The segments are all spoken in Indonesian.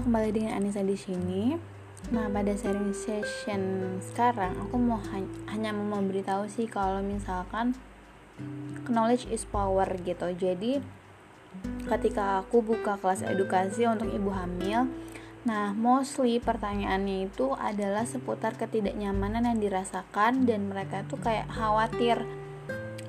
kembali dengan Anissa di sini. Nah, pada sharing session sekarang aku mau hanya mau memberitahu sih kalau misalkan knowledge is power gitu. Jadi ketika aku buka kelas edukasi untuk ibu hamil, nah mostly pertanyaannya itu adalah seputar ketidaknyamanan yang dirasakan dan mereka tuh kayak khawatir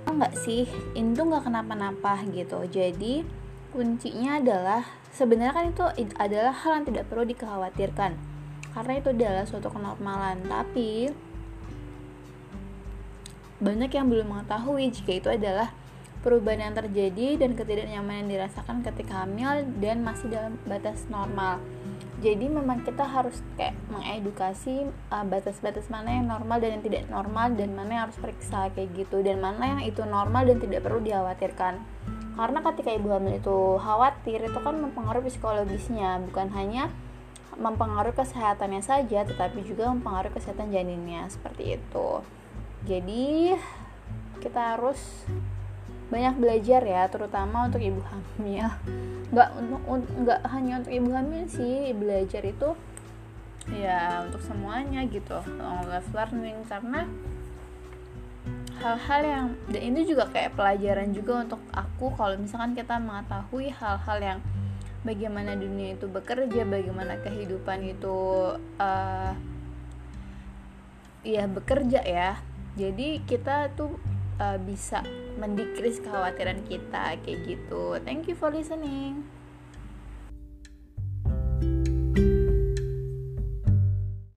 enggak sih ini tuh nggak kenapa-napa gitu. Jadi kuncinya adalah sebenarnya kan itu adalah hal yang tidak perlu dikhawatirkan. Karena itu adalah suatu kenormalan. Tapi banyak yang belum mengetahui jika itu adalah perubahan yang terjadi dan ketidaknyamanan yang dirasakan ketika hamil dan masih dalam batas normal. Jadi memang kita harus kayak mengedukasi uh, batas-batas uh, mana yang normal dan yang tidak normal dan mana yang harus periksa kayak gitu. Dan mana yang itu normal dan tidak perlu dikhawatirkan karena ketika ibu hamil itu khawatir itu kan mempengaruhi psikologisnya. Bukan hanya mempengaruhi kesehatannya saja tetapi juga mempengaruhi kesehatan janinnya. Seperti itu. Jadi kita harus banyak belajar ya terutama untuk ibu hamil. Nggak untuk nggak hanya untuk ibu hamil sih belajar itu ya untuk semuanya gitu. Long life learning karena hal-hal yang dan ini juga kayak pelajaran juga untuk aku kalau misalkan kita mengetahui hal-hal yang bagaimana dunia itu bekerja bagaimana kehidupan itu uh, ya bekerja ya. Jadi kita tuh uh, bisa mendikris kekhawatiran kita kayak gitu. Thank you for listening